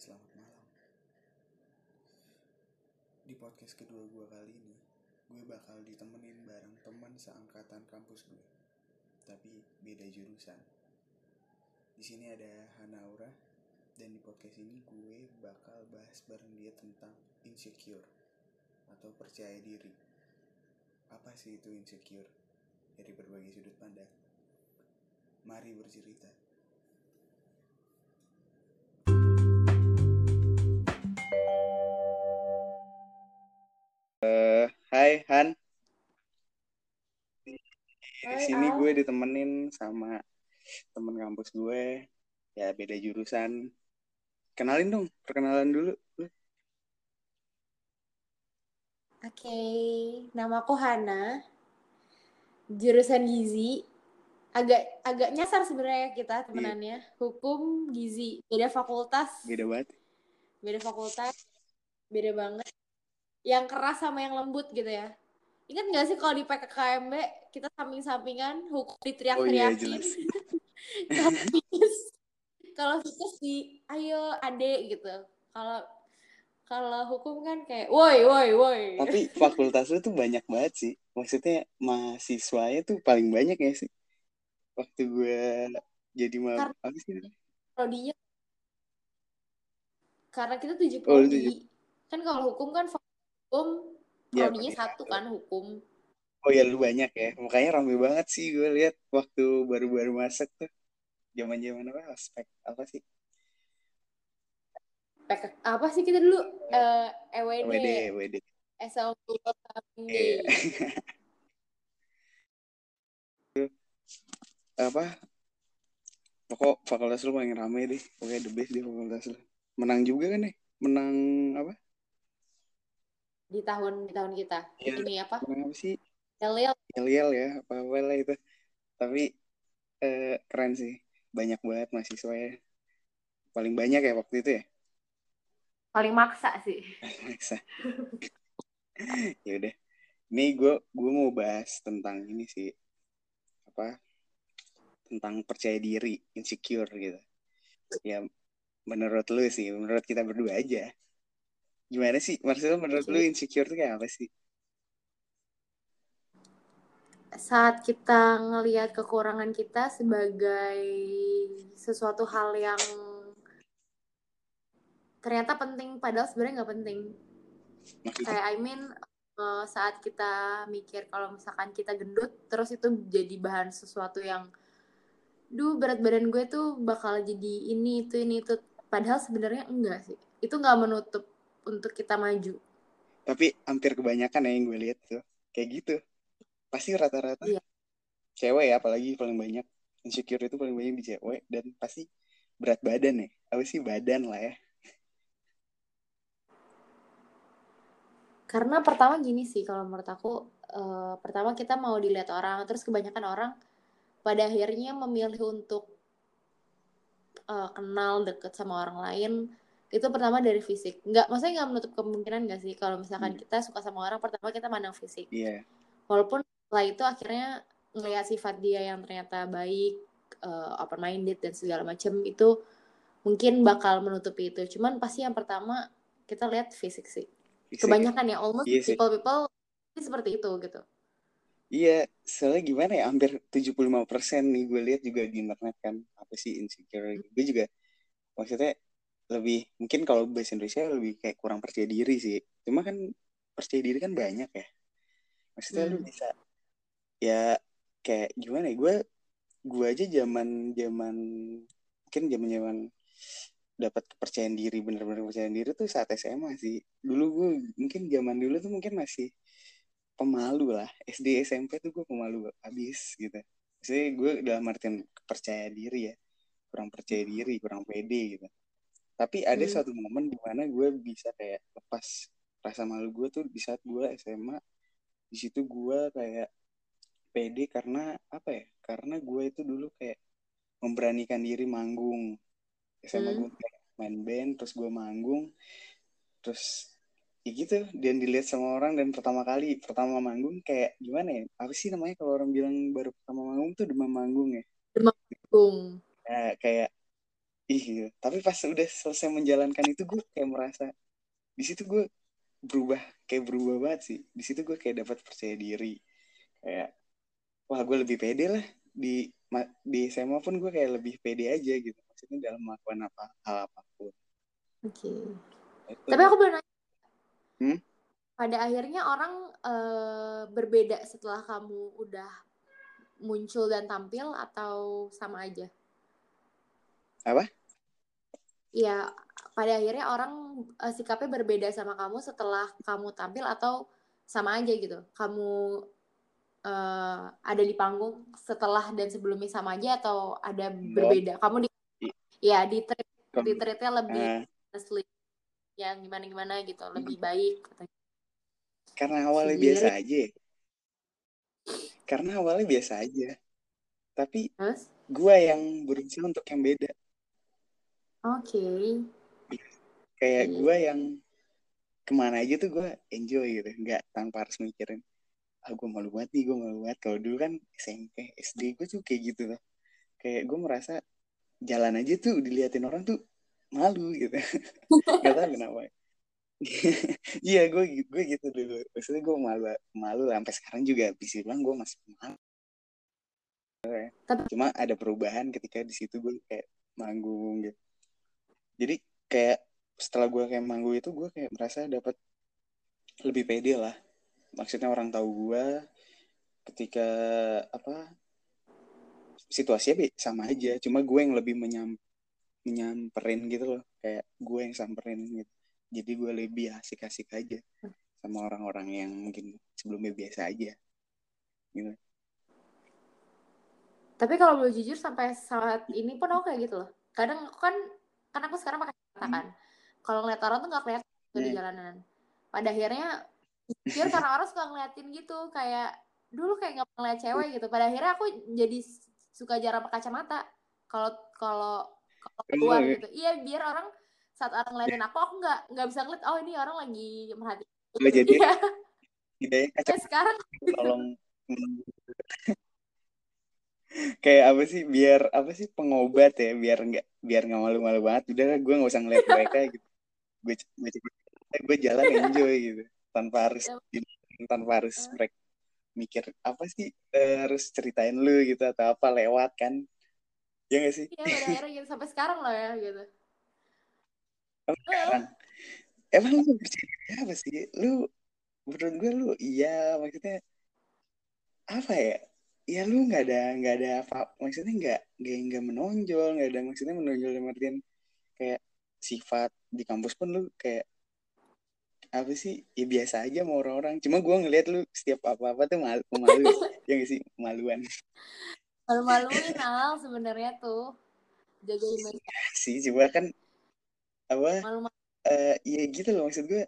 selamat malam. Di podcast kedua gue kali ini, gue bakal ditemenin bareng teman seangkatan kampus gue. Tapi beda jurusan. Di sini ada Hanaura dan di podcast ini gue bakal bahas bareng dia tentang insecure atau percaya diri. Apa sih itu insecure? Dari berbagai sudut pandang. Mari bercerita. Hai Han, di Hai, sini Al. gue ditemenin sama temen kampus gue, ya beda jurusan. Kenalin dong, perkenalan dulu. Lu. Oke, nama aku Hana. Jurusan gizi. Agak agak nyasar sebenarnya kita temenannya. Hukum gizi. Beda fakultas. Beda banget. Beda fakultas. Beda banget. Yang keras sama yang lembut gitu ya. Ingat gak sih kalau di PKKMB kita samping-sampingan hukum Oh iya diteriak-teriakin. jelas. Kalau fisik di ayo adek gitu. Kalau kalau hukum kan kayak woi woi woi. Tapi fakultas lu tuh banyak banget sih. Maksudnya mahasiswanya tuh paling banyak ya sih. Waktu gue jadi ma Karena apa sih prodinya karena kita tujuh Oh prodi tujuh. kan kalau hukum kan hukum Ya prodinya satu kan hukum Oh ya lu banyak ya. Makanya rame banget sih gue lihat waktu baru-baru masuk tuh. Zaman-zaman apa? Aspek apa sih? PK apa sih kita dulu Eh, EWD WD, WD. SL Iya. apa pokok fakultas lu paling rame deh pokoknya the best di fakultas lu menang juga kan nih menang apa di tahun di tahun kita. Iya. ini apa? Sih? Yel yel ya apa apa lah itu. Tapi eh, keren sih. Banyak banget mahasiswa ya. Paling banyak ya waktu itu ya? Paling maksa sih. Maksa. ya udah. Ini gue gue mau bahas tentang ini sih. Apa? Tentang percaya diri insecure gitu. Ya menurut lu sih menurut kita berdua aja gimana sih? Marcel menurut lu insecure tuh kayak apa sih? Saat kita ngelihat kekurangan kita sebagai sesuatu hal yang ternyata penting padahal sebenarnya nggak penting. Maksudnya? Kayak I mean eh, saat kita mikir kalau misalkan kita gendut terus itu jadi bahan sesuatu yang duh berat badan gue tuh bakal jadi ini itu ini itu. Padahal sebenarnya enggak sih. Itu nggak menutup untuk kita maju. Tapi hampir kebanyakan ya yang gue lihat tuh. Kayak gitu. Pasti rata-rata Iya. cewek ya apalagi paling banyak. Insecure itu paling banyak di cewek dan pasti berat badan ya. Apa sih? Badan lah ya. Karena pertama gini sih kalau menurut aku eh, pertama kita mau dilihat orang terus kebanyakan orang pada akhirnya memilih untuk eh, kenal deket sama orang lain itu pertama dari fisik nggak maksudnya nggak menutup kemungkinan nggak sih kalau misalkan Hmm. kita suka sama orang pertama kita mandang fisik iya walaupun setelah itu akhirnya ngelihat sifat dia yang ternyata baik eh, open minded dan segala macam itu mungkin bakal menutupi itu cuman pasti yang pertama kita lihat fisik sih fisik. kebanyakan ya almost sih. people people seperti itu gitu Iya, soalnya gimana ya, hampir 75% nih gue lihat juga di internet kan, apa sih insecure. Gue juga, maksudnya lebih, mungkin kalau bahasa Indonesia lebih kayak kurang percaya diri sih. Cuma kan percaya diri kan banyak ya. Maksudnya lu Hmm. bisa, ya kayak gimana ya, gue gue aja zaman zaman mungkin zaman zaman dapat kepercayaan diri bener-bener kepercayaan diri tuh saat SMA sih. Dulu gue mungkin zaman dulu tuh mungkin masih pemalu lah SD SMP tuh gue pemalu abis gitu maksudnya gue dalam artian percaya diri ya kurang percaya diri kurang pede gitu tapi ada Hmm. suatu momen di mana gue bisa kayak lepas rasa malu gue tuh di saat gue SMA di situ gue kayak pede karena apa ya karena gue itu dulu kayak memberanikan diri manggung SMA Hmm. gue kayak main band terus gue manggung terus ya gitu dan dilihat sama orang dan pertama kali pertama manggung kayak gimana ya apa sih namanya kalau orang bilang baru pertama manggung tuh demam manggung ya Demam panggung. Nah, kayak iya tapi pas udah selesai menjalankan itu gue kayak merasa di situ gue berubah kayak berubah banget sih. Di situ gue kayak dapat percaya diri. Kayak wah gue lebih pede lah. Di di SMA pun gue kayak lebih pede aja gitu. Maksudnya dalam melakukan apa hal apa pun. Oke. Okay. tapi aku benar hmm? pada akhirnya orang uh, berbeda setelah kamu udah muncul dan tampil atau sama aja? Apa ya pada akhirnya orang uh, sikapnya berbeda sama kamu setelah kamu tampil atau sama aja gitu? Kamu uh, ada di panggung setelah dan sebelumnya sama aja atau ada berbeda? Kamu di ya di treat di treatnya lebih uh, yang gimana gimana gitu lebih baik karena awalnya Sendiri. biasa aja. Karena awalnya biasa aja. Tapi gue yang berusaha untuk yang beda oke. Okay kayak hmm. gue yang ke mana aja tuh gue enjoy gitu nggak tanpa harus mikirin ah gue malu banget nih gue malu banget. Kalau dulu kan SMP SD gue tuh kayak gitu loh. Kayak gue merasa jalan aja tuh diliatin orang tuh malu gitu. Gak tau kenapa. Iya gue gue gitu dulu. Maksudnya gue malu malu sampai sekarang juga bisa bilang gue masih malu. Cuma ada perubahan ketika di situ gue kayak manggung gitu jadi kayak setelah gue kayak manggung itu gue kayak merasa dapat lebih pede lah. Maksudnya orang tahu gue ketika apa situasinya sama aja. Cuma gue yang lebih menyam menyamperin gitu loh. Kayak gue yang samperin gitu. Jadi gue lebih asik-asik aja sama orang-orang yang mungkin sebelumnya biasa aja. Gitu. Tapi kalau boleh jujur sampai saat ini pun aku kayak gitu loh. Kadang aku kan kan aku sekarang pakai kata kan. Hmm kalau ngeliat orang tuh nggak kelihatan hmm. di jalanan. Pada akhirnya biar karena orang suka ngeliatin gitu. Kayak dulu kayak nggak ngeliat cewek gitu. Pada akhirnya aku jadi suka jarang pakai kacamata. Kalau kalau kalau keluar gitu. Iya biar orang saat orang ngeliatin aku aku nggak nggak bisa ngeliat oh ini orang lagi merhatiin. Gitu. jadi. Iya. ya, kayak sekarang. Tolong kayak apa sih biar apa sih pengobat ya biar nggak biar nggak malu-malu banget. Udah gue nggak usah ngeliat mereka gitu. Gue gue gue jalan enjoy gitu. Tanpa harus iya. tanpa harus mereka mikir apa sih uh, harus ceritain lu gitu atau apa lewat kan. Ya gak sih? Iya akhirnya gitu. Sampai sekarang loh ya gitu. Sampai sekarang. Emang lu percaya apa sih? Lu menurut gue lu iya maksudnya apa ya ya lu nggak ada nggak ada apa maksudnya nggak nggak menonjol nggak ada maksudnya menonjol dalam artian kayak sifat di kampus pun lu kayak apa sih? Ya biasa aja mau orang-orang. Cuma gue ngeliat lu setiap apa-apa tuh malu malu. Ya gak sih? Maluan. Malu-maluin al sebenarnya tuh. Jaga image sih coba kan apa malu uh, ya gitu loh maksud gue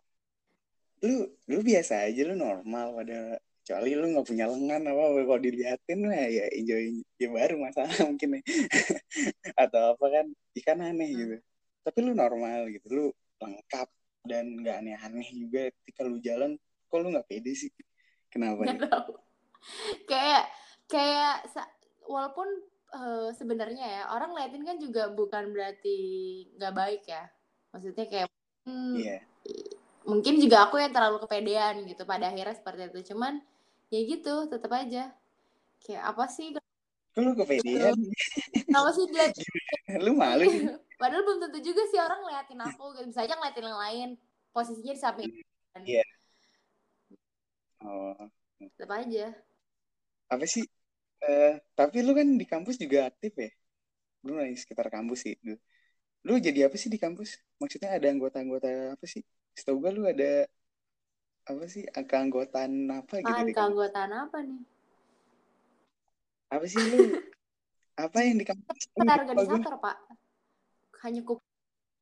lu lu biasa aja lu normal pada kecuali lu nggak punya lengan apa kalau diliatin lah ya enjoy ya baru masalah mungkin nih. Atau apa kan ikan aneh gitu. Tapi lu normal gitu lu lengkap dan nggak aneh-aneh juga ketika lu jalan kok lu nggak pede sih? Kenapa nih? kayak kayak walaupun uh, sebenarnya ya orang liatin kan juga bukan berarti nggak baik ya. Maksudnya kayak hmm, yeah. mungkin juga aku yang terlalu kepedean gitu pada akhirnya seperti itu. Cuman ya gitu tetap aja kayak apa sih lu kepedean? Apa sih dia? lu malu Padahal belum tentu juga sih orang ngeliatin aku. Gitu. Bisa aja ngeliatin yang lain. Posisinya di samping. Iya. Yeah. Oh. Tetap aja. Apa sih? Uh, tapi lu kan di kampus juga aktif ya? Lu di sekitar kampus sih. Lu, lu jadi apa sih di kampus? Maksudnya ada anggota-anggota apa sih? Setahu gue lu ada apa sih? Keanggotaan apa gitu? Ah, keanggotaan apa nih? Apa sih lu? apa yang di kampus? Organisator, Pak. Hanya kupu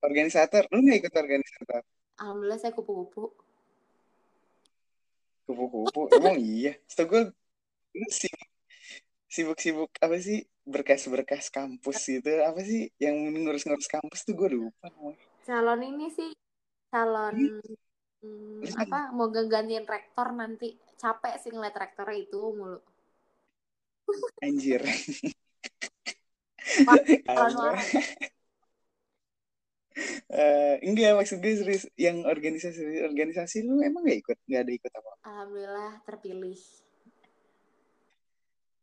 organisator? Lu nggak ikut organisator? Alhamdulillah saya kupu-kupu. Kupu-kupu? Emang iya? Setahu gue sibuk sibuk-sibuk apa sih? Berkas-berkas kampus itu apa sih yang ngurus-ngurus kampus tuh? Gue lupa. Calon ini sih calon hmm, apa mau gantiin rektor nanti. Capek sih ngeliat rektornya itu mulu. Anjir. Uh, enggak maksud gue serius yang organisasi organisasi lu emang gak ikut nggak ada ikut apa? Alhamdulillah terpilih.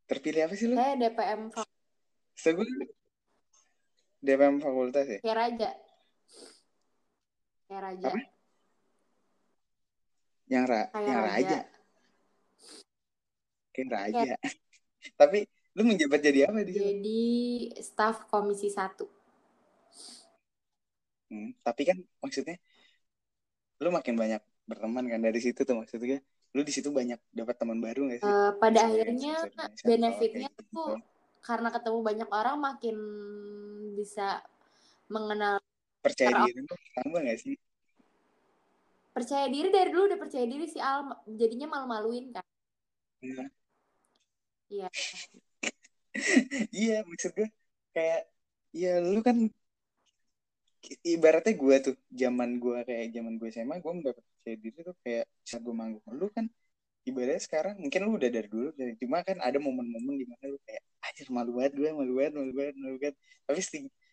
Terpilih apa sih lu? Saya DPM Segue DPM fakultas ya? Kayak raja. Kayak raja. Apa? Yang ra kayak yang raja, raja. kayak raja kayak... tapi lu menjabat jadi apa di jadi staff komisi satu Hmm, tapi kan maksudnya lu makin banyak berteman kan dari situ tuh maksudnya lu di situ banyak dapat teman baru gak sih? Uh, pada akhirnya benefitnya gitu. tuh karena ketemu banyak orang makin bisa mengenal percaya diri tambah gak sih? Percaya diri dari dulu udah percaya diri sih Al jadinya malu-maluin kan? Iya. Iya. iya maksud gue kayak ya lu kan ibaratnya gue tuh zaman gue kayak zaman gue SMA gue nggak percaya diri tuh kayak saat gue manggung lu kan ibaratnya sekarang mungkin lu udah dari dulu dari cuma kan ada momen-momen di mana lu kayak aja malu banget gue malu banget malu banget malu banget tapi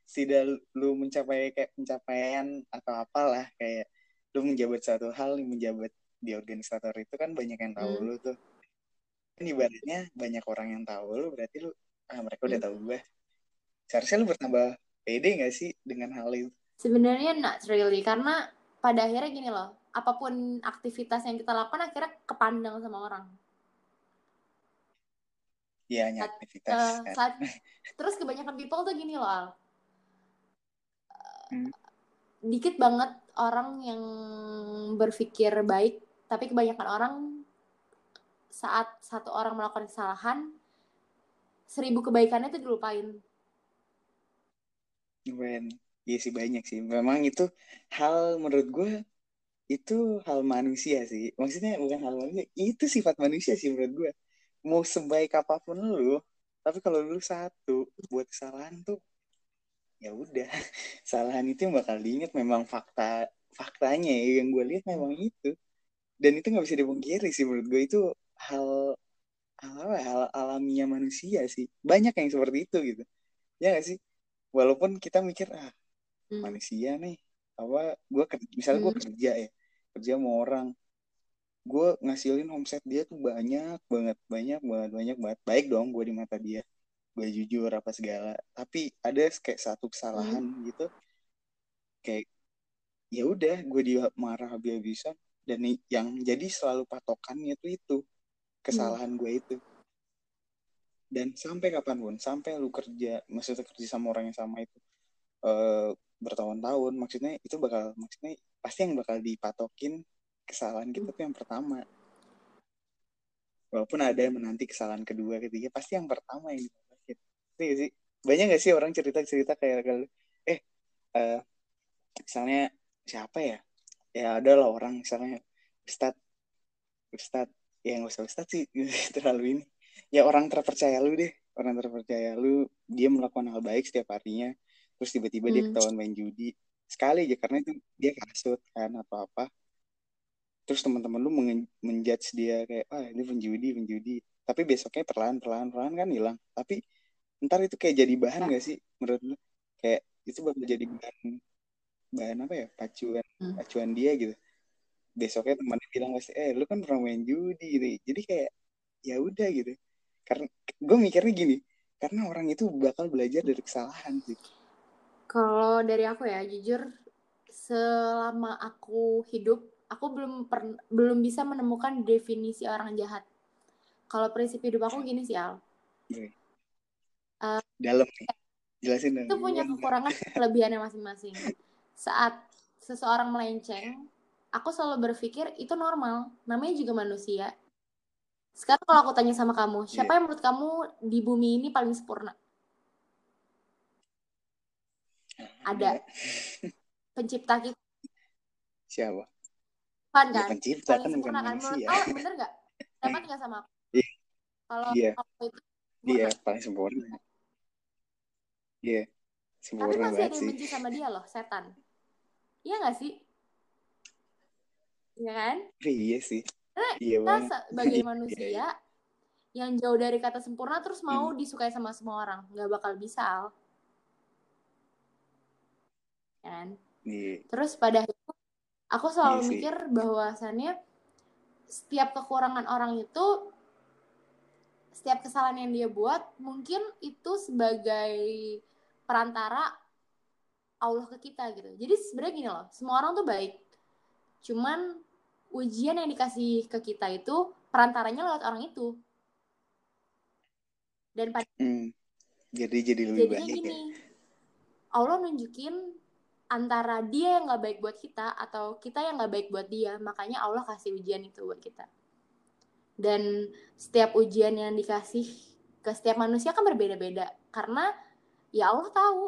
tidak lu mencapai kayak pencapaian atau apalah kayak lu menjabat satu hal menjabat di organisator itu kan banyak yang tahu hmm. lu tuh kan ibaratnya banyak orang yang tahu lu berarti lu ah mereka udah hmm. tahu gue seharusnya lu bertambah pede gak sih dengan hal itu Sebenarnya not really karena pada akhirnya gini loh, apa pun aktivitas yang kita lakukan akhirnya kepandang sama orang. Iya, hanya aktivitas. Uh, kan. saat, terus kebanyakan people tuh gini loh, Al. Hmm. Dikit banget orang yang berpikir baik, tapi kebanyakan orang saat satu orang melakukan kesalahan, seribu kebaikannya itu dilupain. When Iya sih banyak sih. Memang itu hal menurut gue itu hal manusia sih. Maksudnya bukan hal manusia, itu sifat manusia sih menurut gue. Mau sebaik apa pun lu, tapi kalau lu satu buat kesalahan tuh ya udah kesalahan itu yang bakal diingat memang fakta faktanya ya, yang gue lihat memang itu. Dan itu nggak bisa dipungkiri sih menurut gue itu hal hal apa hal alamiah manusia sih. Banyak yang seperti itu gitu. Ya gak sih? Walaupun kita mikir ah hmm. manusia nih apa gue misalnya gue hmm. kerja ya kerja sama orang. Gue ngasilin omset dia tuh banyak banget banyak banget banyak banget. Baik dong gue di mata dia gue jujur apa segala. Tapi ada kayak satu kesalahan hmm. gitu. Kayak ya udah gue dia marah habis-habisan. Dan yang jadi selalu patokannya tuh itu kesalahan hmm. gue itu. Dan sampai kapan pun sampai lu kerja maksudnya kerja sama orang yang sama itu uh, bertahun-tahun maksudnya itu bakal maksudnya pasti yang bakal dipatokin kesalahan kita tuh yang pertama. Walaupun ada yang menanti kesalahan kedua ketiga pasti yang pertama yang itu sih? Banyak gak sih orang cerita-cerita kayak kalau eh uh, misalnya siapa ya? Ya ada lah orang misalnya Ustad Ustad ya nggak usah Ustad sih terlalu ini. Ya orang terpercaya lu deh orang terpercaya lu. Dia melakukan hal baik setiap harinya terus tiba-tiba hmm. dia ketahuan main judi. Sekali aja karena itu dia kasut kan atau apa terus teman-teman lu menjudge dia kayak ah ini penjudi penjudi. Tapi besoknya perlahan perlahan perlahan kan hilang. Tapi ntar itu kayak jadi bahan nah. gak sih menurut lu kayak itu bakal jadi bahan bahan apa ya pacuan hmm. pacuan dia gitu besoknya temannya bilang pasti eh lu kan pernah main judi gitu jadi kayak ya udah gitu karena gue mikirnya gini karena orang itu bakal belajar dari kesalahan sih kalau dari aku ya, jujur selama aku hidup, aku belum per, belum bisa menemukan definisi orang jahat. Kalau prinsip hidup aku gini sih Al. Uh, Dalam jelasin Itu punya kekurangan kelebihannya masing-masing. Saat seseorang melenceng, aku selalu berpikir itu normal. Namanya juga manusia. Sekarang kalau aku tanya sama kamu, siapa yeah. yang menurut kamu di bumi ini paling sempurna? ada pencipta kita siapa kan kan ya, pencipta kan bukan manusia oh, bener nggak dapat nggak sama aku yeah. kalau yeah. aku itu iya yeah, paling sempurna iya yeah. sempurna tapi masih ada yang benci sama dia loh setan iya nggak sih Iya kan? Iya sih. Karena iya kita sebagai manusia iya, iya. yang jauh dari kata sempurna terus mau hmm. disukai sama semua orang, nggak bakal bisa Al. kan Iya. terus pada akhirnya aku selalu Iya sih. mikir bahwasannya setiap kekurangan orang itu setiap kesalahan yang dia buat mungkin itu sebagai perantara Allah ke kita gitu jadi sebenarnya gini loh semua orang tuh baik cuman ujian yang dikasih ke kita itu perantaranya lewat orang itu dan pada Hmm. Jadi jadi lebih jadinya baik gini ya. Allah nunjukin antara dia yang nggak baik buat kita atau kita yang nggak baik buat dia makanya Allah kasih ujian itu buat kita dan setiap ujian yang dikasih ke setiap manusia kan berbeda-beda karena ya Allah tahu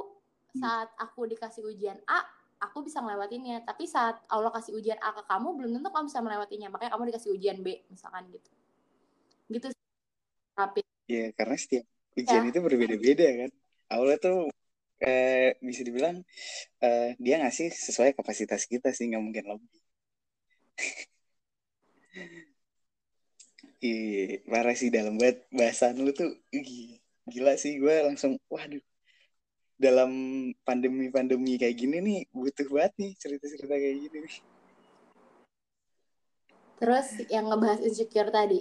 saat aku dikasih ujian A aku bisa ngelewatinnya tapi saat Allah kasih ujian A ke kamu belum tentu kamu bisa melewatinya makanya kamu dikasih ujian B misalkan gitu gitu tapi Ya karena setiap ujian Ya. itu berbeda-beda kan. Allah tuh eh, bisa dibilang eh, dia ngasih sesuai kapasitas kita sih nggak mungkin lebih. Iya, parah sih dalam banget bahasan lu tuh gila sih gue langsung waduh dalam pandemi-pandemi kayak gini nih butuh banget nih cerita-cerita kayak gini nih. Terus yang ngebahas insecure tadi,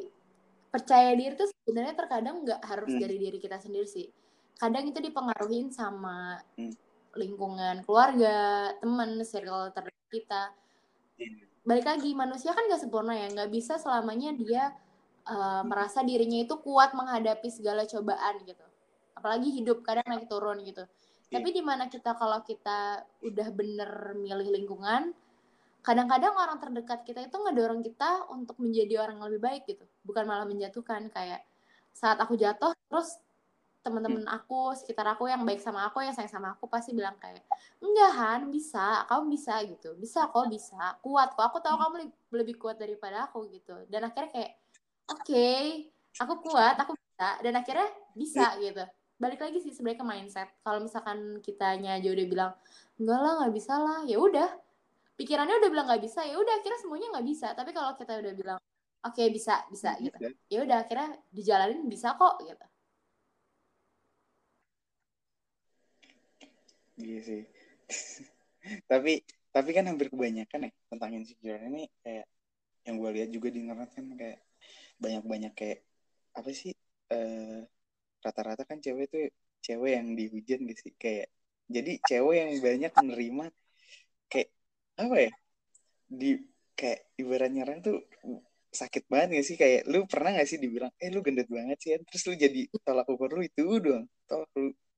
percaya diri tuh sebenarnya terkadang nggak harus Hmm. dari diri kita sendiri sih. Kadang itu dipengaruhin sama Hmm. lingkungan keluarga, teman, circle terdekat kita. Iya. Balik lagi manusia kan nggak sempurna ya, nggak bisa selamanya dia uh, merasa dirinya itu kuat menghadapi segala cobaan gitu. Apalagi hidup kadang naik turun gitu. Iya. Tapi di mana kita kalau kita udah bener milih lingkungan, kadang-kadang orang terdekat kita itu ngedorong kita untuk menjadi orang yang lebih baik gitu. Bukan malah menjatuhkan kayak saat aku jatuh terus teman-teman aku sekitar aku yang baik sama aku yang sayang sama aku pasti bilang kayak enggak Han bisa kamu bisa gitu. Bisa kok bisa. Kuat kok. Aku tahu kamu lebih, lebih kuat daripada aku gitu. Dan akhirnya kayak oke aku kuat aku bisa dan akhirnya bisa gitu. Balik lagi sih sebenarnya ke mindset. Kalau misalkan kitanya aja udah bilang enggak lah nggak bisa lah ya udah. Pikirannya udah bilang nggak bisa ya udah akhirnya semuanya nggak bisa. Tapi kalau kita udah bilang oke bisa bisa gitu ya udah akhirnya dijalanin bisa kok gitu. Iya sih. tapi tapi kan hampir kebanyakan ya tentang insecure ini kayak yang gue lihat juga di internet kan kayak banyak-banyak kayak apa sih eh, rata-rata kan cewek tuh cewek yang dihujat gitu sih? Kayak jadi cewek yang banyak menerima kayak apa ya di kayak ibaratnya orang tuh sakit banget gak sih? Kayak lu pernah gak sih dibilang eh lu gendut banget sih terus lu jadi tolak ukur lu itu doang tolak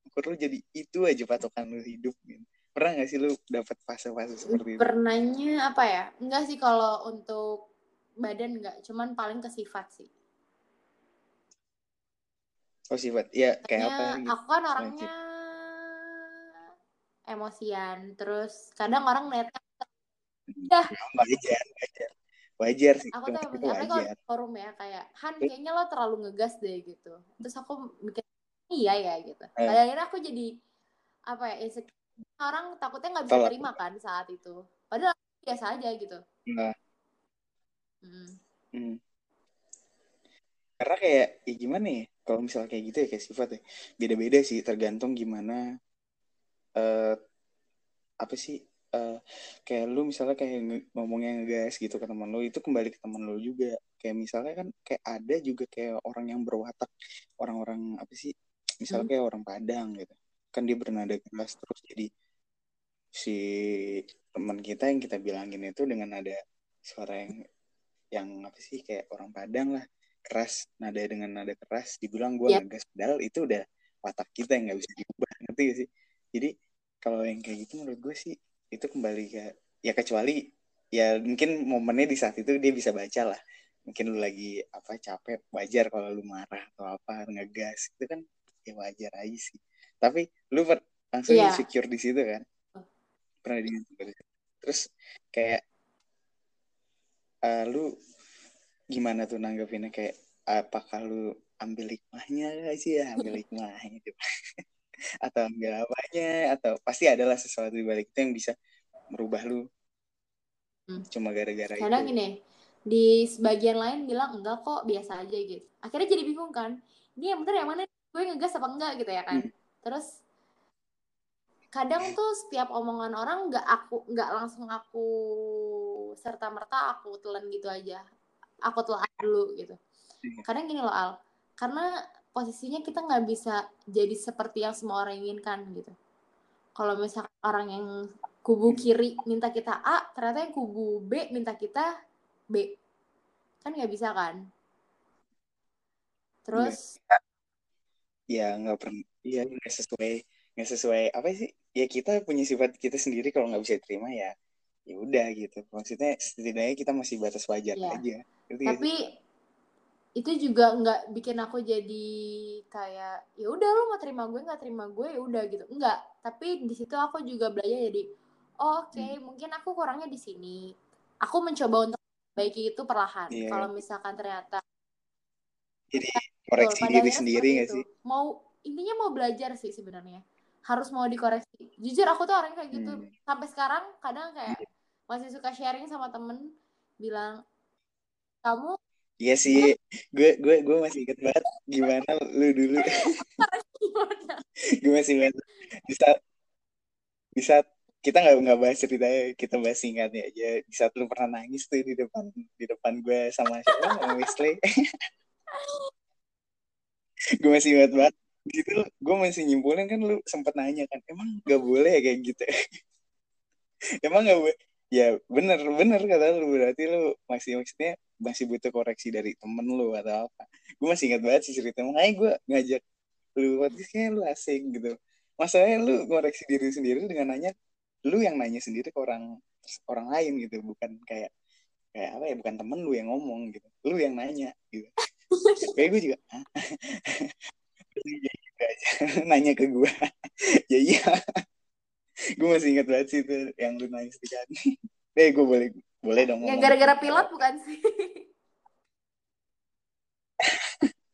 ukur lu jadi itu aja patokan lu hidup gitu. pernah gak sih lu dapat fase-fase seperti itu? Pernahnya apa ya? Enggak sih kalau untuk badan enggak cuman paling ke sifat sih. Oh sifat. Ya kayak apa gitu? aku kan orangnya emosian terus kadang orang ngeliatnya udah. Wajar wajar. Wajar sih aku tuh Maksud emosi itu apalagi kalau forum ya kayak Han kayaknya lo terlalu ngegas deh gitu. Terus aku mikir iya ya gitu. Eh. akhirnya aku jadi apa ya insecure. Orang takutnya nggak bisa Tolak. terima kan saat itu. Padahal aku biasa aja gitu. Nah Hmm. hmm. karena kayak ya gimana ya kalau misalnya kayak gitu ya kayak sifat ya beda-beda sih tergantung gimana eh apa sih eh kayak lu misalnya kayak ngomongnya ngegas gitu ke teman lu itu kembali ke teman lu juga kayak misalnya kan kayak ada juga kayak orang yang berwatak orang-orang apa sih misalnya Hmm. kayak orang Padang gitu kan dia bernada keras terus jadi si teman kita yang kita bilangin itu dengan nada suara yang yang apa sih kayak orang Padang lah keras nada dengan nada keras dibilang gue Yap. ngegas padahal itu udah watak kita yang nggak bisa diubah ngerti gak sih? Jadi kalau yang kayak gitu menurut gue sih itu kembali ke ya kecuali ya mungkin momennya di saat itu dia bisa baca lah. Mungkin lu lagi apa capek wajar kalau lu marah atau apa ngegas itu kan ya wajar aja sih. Tapi lu per- langsung Iya. insecure di situ kan? Pernah di terus kayak eh, lu gimana tuh nanggepinnya? Kayak apakah lu ambil hikmahnya sih? Ya ambil hikmahnya gitu. atau ambil apanya? Atau pasti adalah sesuatu di balik itu yang bisa merubah lu. Hmm. cuma gara-gara kadang itu. gini di sebagian lain bilang enggak kok biasa aja gitu. Akhirnya jadi bingung kan. Ini yang bener yang mana? Gue ngegas apa enggak gitu ya kan. Hmm. terus kadang tuh setiap omongan orang nggak aku nggak langsung aku serta merta aku telan gitu aja. Aku telan dulu gitu. Iya. kadang gini loh Al. Karena posisinya kita nggak bisa jadi seperti yang semua orang inginkan gitu. Kalau misalkan orang yang kubu kiri minta kita A ternyata yang kubu B minta kita B. Kan nggak bisa kan? Terus ya nggak pernah iya nggak sesuai nggak sesuai apa sih? Ya kita punya sifat kita sendiri kalau nggak bisa terima ya ya udah gitu. Maksudnya setidaknya kita masih batas wajar Iya. aja. Nggak tapi itu juga nggak bikin aku jadi kayak ya udah lu mau terima gue nggak terima gue ya udah gitu. Enggak tapi di situ aku juga belajar jadi oh, oke Hmm. mungkin aku kurangnya di sini. Aku mencoba untuk baiki itu perlahan. Iya. kalau misalkan ternyata jadi betul, koreksi diri akhirnya sendiri nggak itu. sih? Mau intinya mau belajar sih sebenarnya. Harus mau dikoreksi. Jujur aku tuh orang kayak gitu. Hmm. sampai sekarang kadang kayak masih suka sharing sama temen bilang kamu Iya sih, gue gue gue masih inget banget gimana lu dulu. gue masih inget di saat di saat kita nggak nggak bahas ceritanya, kita bahas singkatnya aja. Di saat lu pernah nangis tuh di depan di depan gue sama siapa sama Wesley. gue masih inget banget. Di situ gue masih nyimpulin kan lu sempet nanya kan, emang nggak boleh ya kayak gitu? emang nggak boleh? Ya bener bener kata lu. Berarti lu masih maksudnya masih butuh koreksi dari temen lu atau apa? Gue masih ingat banget sih cerita. Makanya gue ngajak lu podcast kayaknya lu asing gitu. Masalahnya lu ngoreksi diri sendiri dengan nanya lu yang nanya sendiri ke orang orang lain gitu. Bukan kayak kayak apa ya bukan temen lu yang ngomong gitu. Lu yang nanya gitu. Kayak gue juga aja. nanya ke gue ya iya gue masih ingat banget sih itu yang lu nanya sekali eh gue boleh boleh dong yang gara-gara pilot bukan sih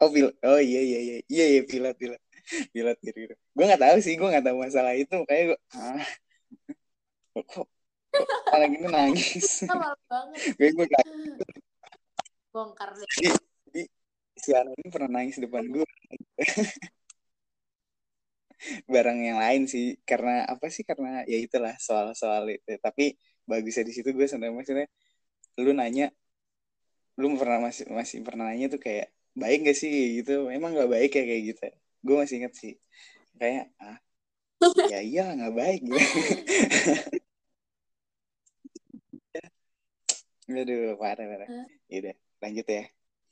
Oh, pil oh iya iya iya iya iya pilot pilot pilot gitu, gitu. Gue nggak tahu sih, gue nggak tahu masalah itu. Kayak gue, ah, kok, nangis. banget Kayak gue nggak. bongkar deh si anak ini pernah nangis depan gue. Barang yang lain sih, karena apa sih? Karena ya itulah soal-soal itu. Tapi bagusnya di situ gue sebenarnya maksudnya, lu nanya, lu pernah masih masih pernah nanya tuh kayak baik gak sih gitu? Emang nggak baik ya kayak gitu? Gue masih inget sih, kayak ah ya iya nggak baik gitu. Aduh, parah, parah. Hah? Yaudah, lanjut ya.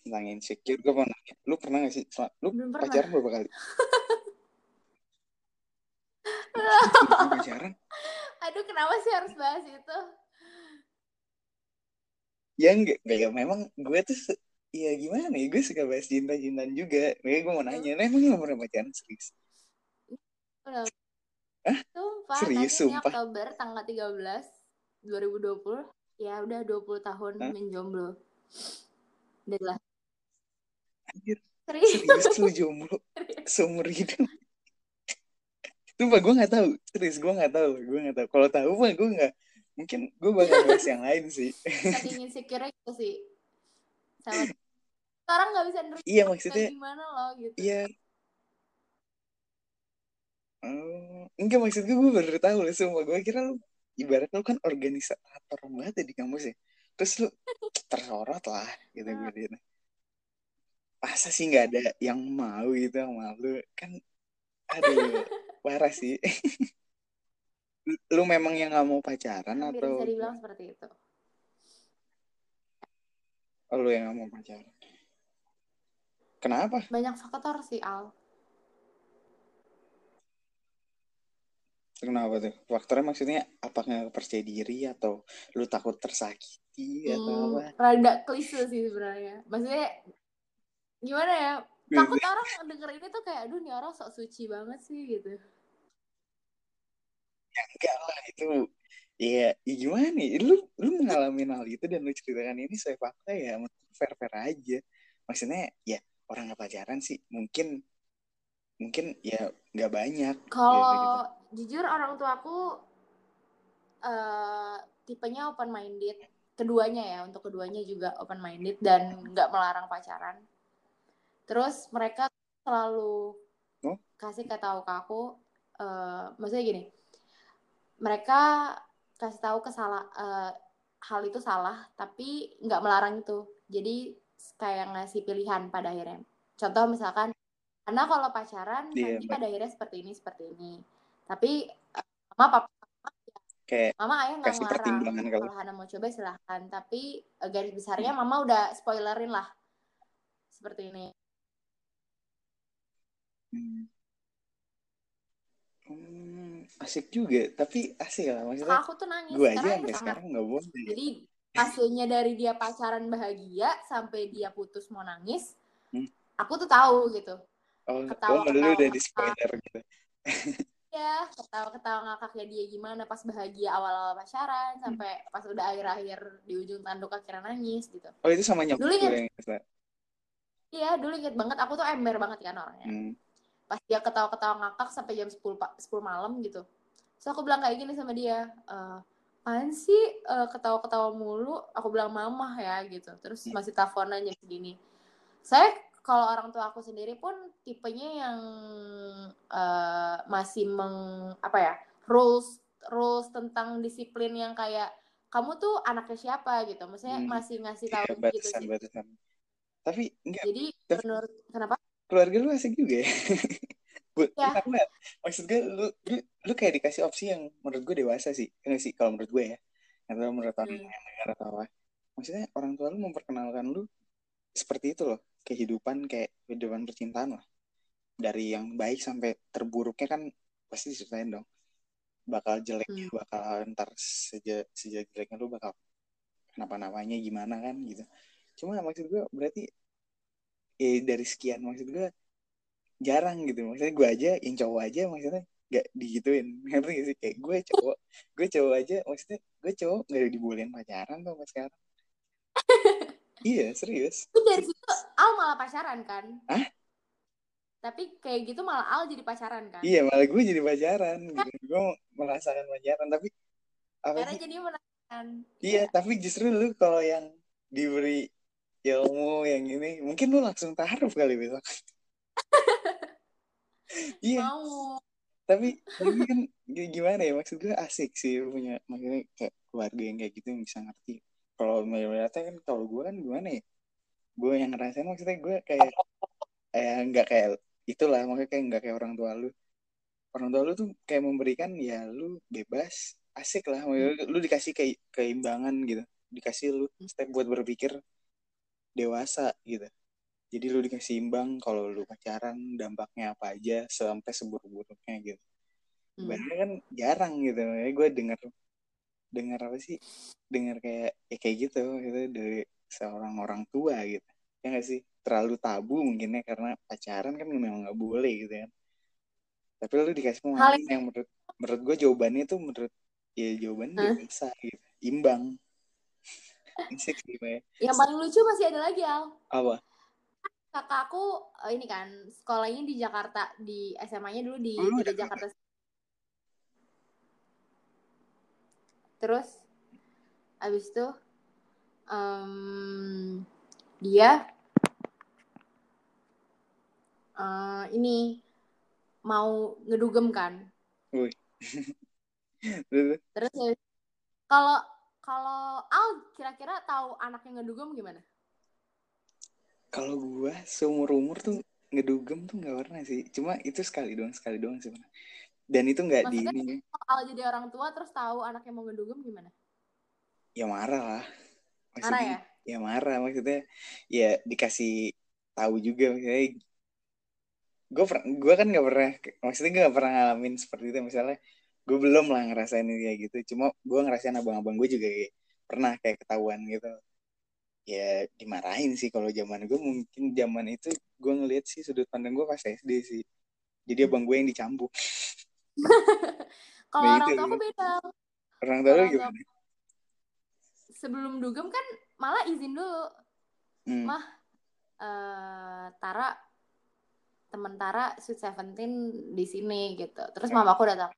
Tentang insecure, gue mau nanya. Lu pernah gak sih? Lu belum pernah pacaran berapa kali? Pacaran? aduh kenapa sih harus bahas itu Ya enggak, enggak ya. Memang gue tuh, ya gimana ya, gue suka bahas cinta-cintaan juga. Makanya gue mau nanya, nah, emang gak pernah pacaran serius? Hah? Sumpah, Serius, sumpah? Oktober tanggal 13 2020 ya udah 20 tahun Hah? menjomblo udah lah serius serius lu jomblo seumur hidup? Sumpah gue gak tahu, serius gue gak tahu, gue gak tahu. Kalau tahu mah gue gak, mungkin gue bakal bahas yang lain sih. saking insecure gitu sih sama sekarang nggak bisa nerima Iya maksudnya, gimana loh gitu iya. Oh, enggak maksud gue, gue baru tahu lah sumpah. Gue kira lu, ibarat lu kan organisator banget ya di kampus ya. Terus lu tersorot lah gitu gue liat. Masa sih nggak ada yang mau gitu sama lu? Kan, aduh, parah sih. Lu- memang yang nggak mau pacaran hampir atau bisa dibilang seperti itu oh, lu yang nggak mau pacaran? Kenapa? banyak faktor sih Al Kenapa tuh? Faktornya maksudnya apakah nggak percaya diri atau lu takut tersakiti atau hmm, apa? rada klise sih sebenarnya maksudnya gimana ya takut orang denger ini tuh kayak aduh nih orang sok suci banget sih gitu. Enggak lah itu ya, ya gimana nih? Lu lu mengalami hal itu dan lu ceritakan ini saya fakta ya fair fair aja. Maksudnya ya orang nggak pacaran sih mungkin mungkin ya nggak banyak gitu, gitu. Kalau jujur orang tua aku eh tipenya open minded, keduanya ya untuk keduanya juga open minded dan nggak melarang pacaran. Terus mereka selalu kasih ke tahu ke aku, eh maksudnya gini, mereka kasih tahu kesalah uh, hal itu salah tapi nggak melarang itu. Jadi kayak ngasih pilihan pada akhirnya. Contoh misalkan karena kalau pacaran yeah, nanti pada akhirnya seperti ini seperti ini. Tapi uh, mama papa kayak mama ayah nggak ngelarang. kalau Hana mau coba silahkan tapi uh, garis besarnya hmm. mama udah spoilerin lah seperti ini hmm. Hmm, asik juga. Tapi asik lah maksudnya aku tuh nangis gue aja sampai sekarang nggak boleh jadi hasilnya dari dia pacaran bahagia sampai dia putus mau nangis hmm? aku tuh tahu gitu. Oh, ketawa, oh ketawa, udah di spoiler gitu. Ya ketawa-ketawa ngakaknya dia gimana pas bahagia awal-awal pacaran hmm. sampai pas udah akhir-akhir di ujung tanduk akhirnya nangis gitu. Oh itu sama nyokap dulu inget iya dulu inget banget. Aku tuh ember banget kan orangnya. Hmm pas dia ketawa-ketawa ngakak sampai jam 10 10 malam gitu. So aku bilang kayak gini sama dia apaan sih uh, ketawa-ketawa mulu? Aku bilang mamah ya gitu. Terus hmm. masih teleponan jam segini. Saya kalau orang tua aku sendiri pun tipenya yang uh, masih meng apa ya rules rules tentang disiplin yang kayak kamu tuh anaknya siapa? gitu. Maksudnya hmm. masih ngasih iya, tahu ya, batasan, gitu batasan. tapi enggak jadi menurut kenapa keluarga lu asik juga ya. Bu, ya. Maksud gue lu, lu, lu kayak dikasih opsi yang menurut gue dewasa sih. Enggak sih kalau menurut gue ya. Atau menurut orang hmm. yang dengar atau apa. Maksudnya orang tua lu memperkenalkan lu seperti itu loh. Kehidupan kayak kehidupan percintaan lah. Dari yang baik sampai terburuknya kan pasti diceritain dong. Bakal jeleknya, hmm. bakal ntar sejak sejak jeleknya lu bakal kenapa-namanya gimana kan gitu. Cuma maksud gue berarti eh dari sekian maksud gue jarang gitu. Maksudnya gue aja yang cowok aja maksudnya gak digituin. Ngerti gak sih? Kayak gue cowok gue cowok aja maksudnya gue cowok gak dibolehin pacaran tuh pas sekarang. Iya serius. Itu dari situ Al malah pacaran kan? Ah tapi kayak gitu malah Al jadi pacaran kan? Iya malah gue jadi pacaran gitu. gue merasakan pacaran tapi apa Karena jadi merasakan. Iya ya. tapi justru lu kalau yang diberi ilmu yang ini mungkin lu langsung taruh kali besok. Iya. Mau. Tapi tapi kan gimana ya maksud gue asik sih punya maksudnya kayak keluarga yang kayak gitu yang bisa ngerti. Kalau mayoritasnya kan kalau gue kan gimana ya gue yang ngerasain maksudnya gue kayak eh nggak kayak itulah makanya kayak nggak kayak orang tua lu. Orang tua lu tuh kayak memberikan ya lu bebas asik lah. Lu dikasih kayak keimbangan gitu. Dikasih lu step buat berpikir dewasa gitu. Jadi lu dikasih imbang kalau lu pacaran dampaknya apa aja sampai seburuk-buruknya gitu. Hmm. kan jarang gitu. Ya gue dengar dengar apa sih? Dengar kayak ya kayak gitu gitu dari seorang orang tua gitu. Ya gak sih? Terlalu tabu mungkin ya karena pacaran kan memang nggak boleh gitu kan. Tapi lu dikasih pemahaman yang menurut menurut gue jawabannya tuh menurut ya jawabannya huh? biasa gitu. Imbang Ya. Yang paling lucu masih ada lagi Al. Apa? Kakak aku eh, ini kan sekolahnya di Jakarta di SMA-nya dulu di, oh, di Jakarta. Terus abis itu um, dia uh, ini mau ngedugem kan. Terus kalau kalau Al kira-kira tahu anaknya ngedugem gimana? Kalau gue seumur umur tuh ngedugem tuh nggak pernah sih. Cuma itu sekali doang, sekali doang sih. Dan itu nggak di ini. Kalau Al jadi orang tua terus tahu anaknya mau ngedugem gimana? Ya marah lah. Maksudnya, marah ya? Ya marah maksudnya. Ya dikasih tahu juga maksudnya. Gue gue kan nggak pernah, maksudnya gue nggak pernah ngalamin seperti itu misalnya gue belum lah ngerasain ini kayak gitu. Cuma gue ngerasain abang-abang gue juga kayak, pernah kayak ketahuan gitu. Ya dimarahin sih kalau zaman gue mungkin zaman itu gue ngeliat sih sudut pandang gue pas SD sih. Jadi abang gue yang dicambuk. Kalau nah, orang tua aku beda. Orang tua lu gimana? Sebelum dugem kan malah izin dulu. Hmm. mah uh, Tara temen Tara Sweet Seventeen di sini gitu. Terus hmm. mama aku datang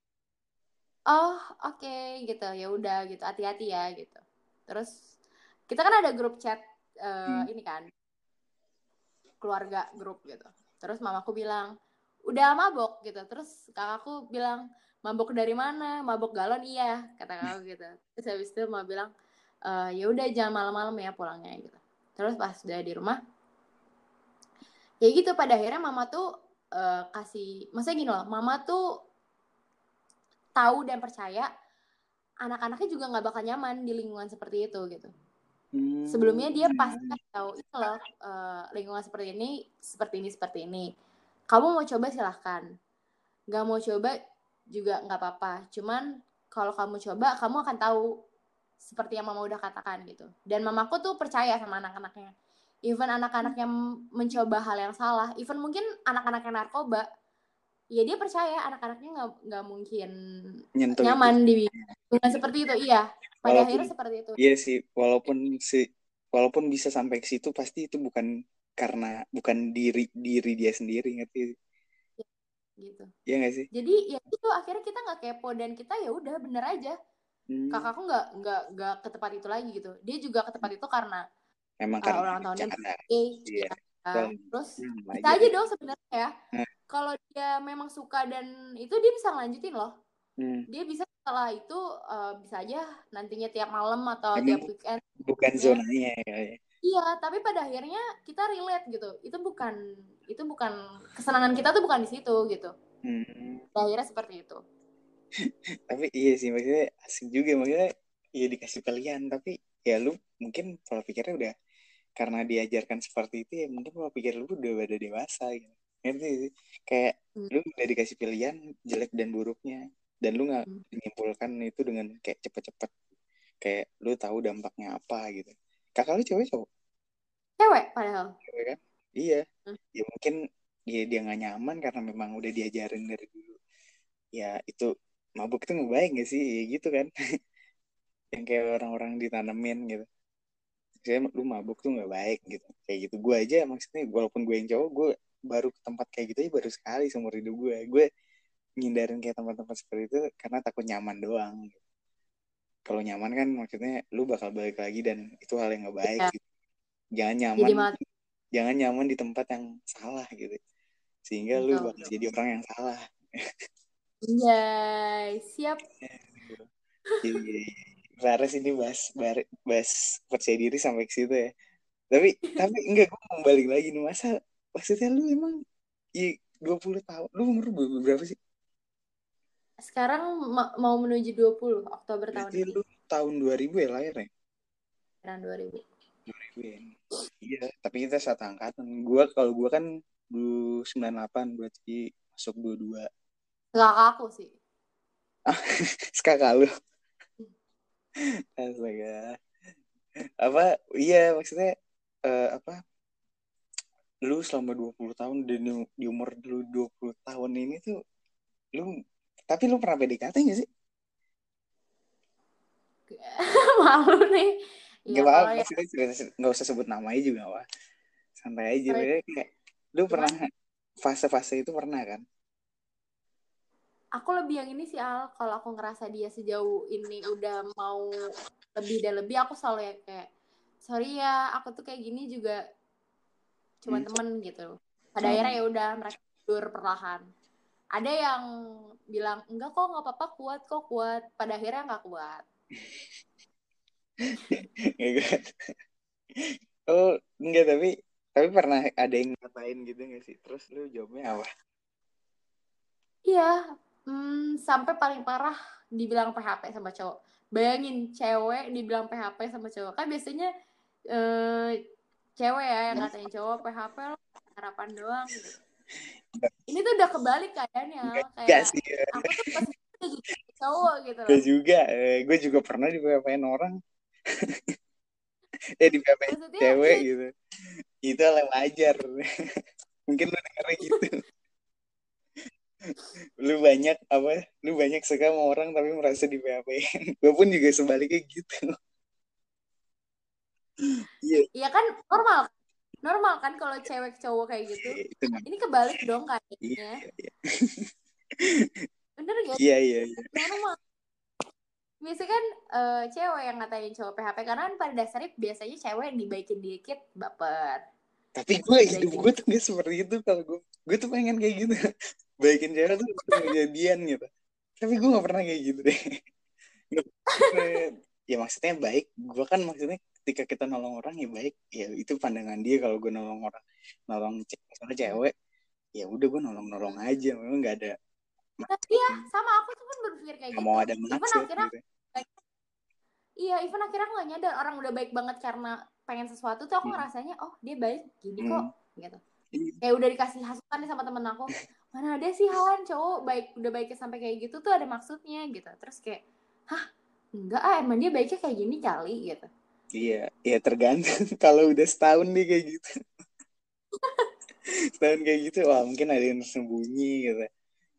oh oke okay, gitu. Ya udah gitu. Hati-hati ya gitu. Terus kita kan ada grup chat uh, hmm. ini kan. Keluarga grup gitu. Terus mamaku bilang udah mabok gitu. Terus kakakku bilang mabuk dari mana? Mabuk galon? Iya kata kakak gitu. Terus habis itu mama bilang e, ya udah jangan malam-malam ya pulangnya gitu. Terus pas udah di rumah ya gitu pada akhirnya mama tuh uh, kasih maksudnya gini loh mama tuh tahu dan percaya anak-anaknya juga nggak bakal nyaman di lingkungan seperti itu gitu. Hmm. sebelumnya dia pasti tahu itu loh uh, lingkungan seperti ini seperti ini seperti ini. Kamu mau coba silahkan. Nggak mau coba juga nggak apa-apa. Cuman kalau kamu coba kamu akan tahu seperti yang mama udah katakan gitu. Dan mamaku tuh percaya sama anak-anaknya. Even anak-anak yang mencoba hal yang salah even mungkin anak-anak yang narkoba ya dia percaya anak-anaknya nggak nggak mungkin Nyentuh nyaman itu. di dengan seperti itu iya pada walaupun, akhirnya seperti itu iya sih walaupun si walaupun bisa sampai ke situ pasti itu bukan karena bukan diri diri dia sendiri ngerti ya, gitu Iya gak sih jadi ya itu akhirnya kita nggak kepo dan kita ya udah bener aja hmm. kakakku nggak nggak nggak ke tempat itu lagi gitu dia juga ke tempat itu karena Emang uh, ulang tahunnya iya. ya. Terus hmm, bisa aja dong sebenarnya ya. Hmm. Kalau dia memang suka dan itu dia bisa ngelanjutin loh. Hmm. Dia bisa setelah itu uh, bisa aja nantinya tiap malam atau Emang tiap weekend. Bukan zonanya ya. Iya, tapi pada akhirnya kita relate gitu. Itu bukan itu bukan kesenangan kita tuh bukan di situ gitu. Hmm. akhirnya seperti itu. tapi iya sih maksudnya asing juga maksudnya ya dikasih pilihan tapi ya lu mungkin pola pikirnya udah karena diajarkan seperti itu ya mungkin pola pikir lu udah pada dewasa gitu ngerti sih? Kayak hmm. lu udah dikasih pilihan jelek dan buruknya dan lu nggak hmm. menyimpulkan itu dengan kayak cepet-cepet. Kayak lu tahu dampaknya apa gitu. Kakak lu cewek cowok? Cewek padahal. Cewek kan? Iya. Hmm. ya mungkin ya dia nggak nyaman karena memang udah diajarin dari dulu. Ya itu mabuk itu nggak baik gak sih? Ya gitu kan. Yang kayak orang-orang ditanemin gitu. Saya lu mabuk tuh nggak baik gitu. Kayak gitu gue aja maksudnya walaupun gue yang cowok gue baru ke tempat kayak gitu aja baru sekali seumur hidup gue gue ngindarin kayak tempat-tempat seperti itu karena takut nyaman doang kalau nyaman kan maksudnya lu bakal balik lagi dan itu hal yang nggak baik ya. gitu. jangan nyaman jadi jangan nyaman di tempat yang salah gitu sehingga betul, lu bakal jadi orang yang salah Iya, siap. Iya, iya. Fares ini bahas bahas percaya diri sampai ke situ ya. Tapi tapi enggak gue mau balik lagi nih masa maksudnya lu emang i, 20 tahun. Lu umur berapa sih? Sekarang ma mau menuju 20 Oktober tahun ini. lu tahun 2000 ya lahirnya? Tahun 2000. 2000 ya. Iya, tapi kita satu angkatan. Gua kalau gua kan 98 berarti masuk 22. Kakak aku sih. Sekakak lu. Astaga. Apa iya maksudnya uh, apa lu selama 20 tahun dan di umur lu 20 tahun ini tuh lu tapi lu pernah PDKT gak sih? Malu nih. Ya, gak apa-apa, ya... gak usah sebut namanya juga apa. Santai aja, kayak lu pernah fase-fase itu pernah kan? aku lebih yang ini sih Al kalau aku ngerasa dia sejauh ini udah mau lebih dan lebih aku selalu ya kayak sorry ya aku tuh kayak gini juga cuma hmm. temen gitu. Pada akhirnya ya udah mereka tidur perlahan. Ada yang bilang enggak kok nggak apa-apa kuat kok kuat. Pada akhirnya nggak kuat. Oh enggak tapi tapi pernah ada yang ngatain gitu gak sih? Terus lu jawabnya apa? Iya Hmm, sampai paling parah dibilang PHP sama cowok. Bayangin cewek dibilang PHP sama cowok. Kan biasanya eh, cewek ya yang ngatain cowok PHP lo harapan doang gitu. Ini tuh udah kebalik kayaknya. Kayak sih, ya. aku tuh pas cowok gitu loh. Gue juga, eh, gue juga pernah di PHP orang. eh di PHP cewek ya, gitu. Itu hal yang wajar. Mungkin lo dengernya gitu lu banyak apa lu banyak suka sama orang tapi merasa di PHP gue pun juga sebaliknya gitu iya. Iya kan normal. Normal kan kalau cewek cowok kayak gitu. Iya, itu ini kebalik dong kayaknya iya, iya. bener gak iya iya, iya. normal biasanya kan uh, cewek yang ngatain cowok PHP karena kan pada dasarnya biasanya cewek yang dibaikin dikit baper. Tapi gue hidup gue tuh gak seperti itu kalau gue gue tuh pengen kayak gitu. Baikin cewek tuh kejadian gitu. Tapi gue nggak pernah kayak gitu deh. Ya maksudnya baik gue kan maksudnya ketika kita nolong orang ya baik. Ya itu pandangan dia kalau gue nolong orang nolong misalnya cewek ya udah gue nolong nolong aja. Memang nggak ada iya sama aku tuh pun berpikir kayak gitu. mau ada even maksud akhirnya gitu. iya even akhirnya aku gak nyadar orang udah baik banget karena pengen sesuatu tuh aku Hmm. ngerasanya oh dia baik gini Hmm. kok gitu. Iya. kayak udah dikasih hasutan nih sama temen aku mana ada sih Halan cowok baik udah baiknya sampai kayak gitu tuh ada maksudnya gitu. Terus kayak hah? Enggak ah emang dia baiknya kayak gini kali gitu Iya, ya tergantung kalau udah setahun nih kayak gitu. setahun kayak gitu, wah mungkin ada yang sembunyi gitu.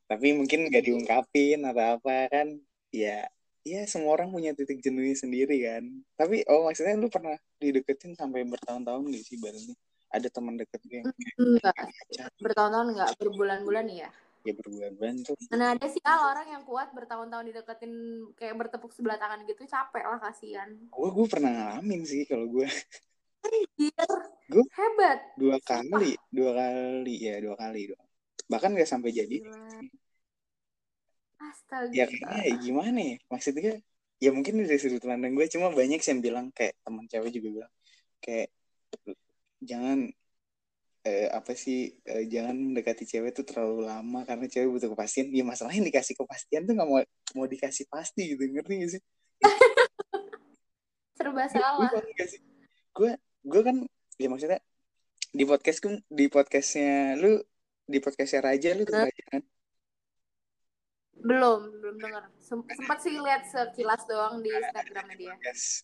Tapi mungkin gak diungkapin atau apa kan? Ya, ya semua orang punya titik jenuhnya sendiri kan. Tapi oh maksudnya lu pernah dideketin sampai bertahun-tahun gak sih berarti? Ada teman deket gue yang kayak enggak pacar, bertahun-tahun enggak berbulan-bulan ya ya berbulan-bulan tuh. mana ada sih al orang yang kuat bertahun-tahun dideketin kayak bertepuk sebelah tangan gitu capek lah kasihan Gue gue pernah ngalamin sih kalau gue Gua- hebat dua Sumpah. kali, dua kali ya dua kali dong. Bahkan gak sampai jadi. Gila. astaga ya kayaknya ya gimana ya maksudnya ya mungkin dari sudut pandang gue cuma banyak yang bilang kayak teman cewek juga bilang kayak jangan eh, apa sih eh, jangan mendekati cewek tuh terlalu lama karena cewek butuh kepastian. Ya masalahnya dikasih kepastian tuh nggak mau mau dikasih pasti gitu ngerti gak sih? Serba salah. gue gue kan ya maksudnya di podcast di podcastnya lu di podcastnya Raja lu tuh kan? Belum belum dengar Sem- sempat sih lihat sekilas doang di Instagramnya dia.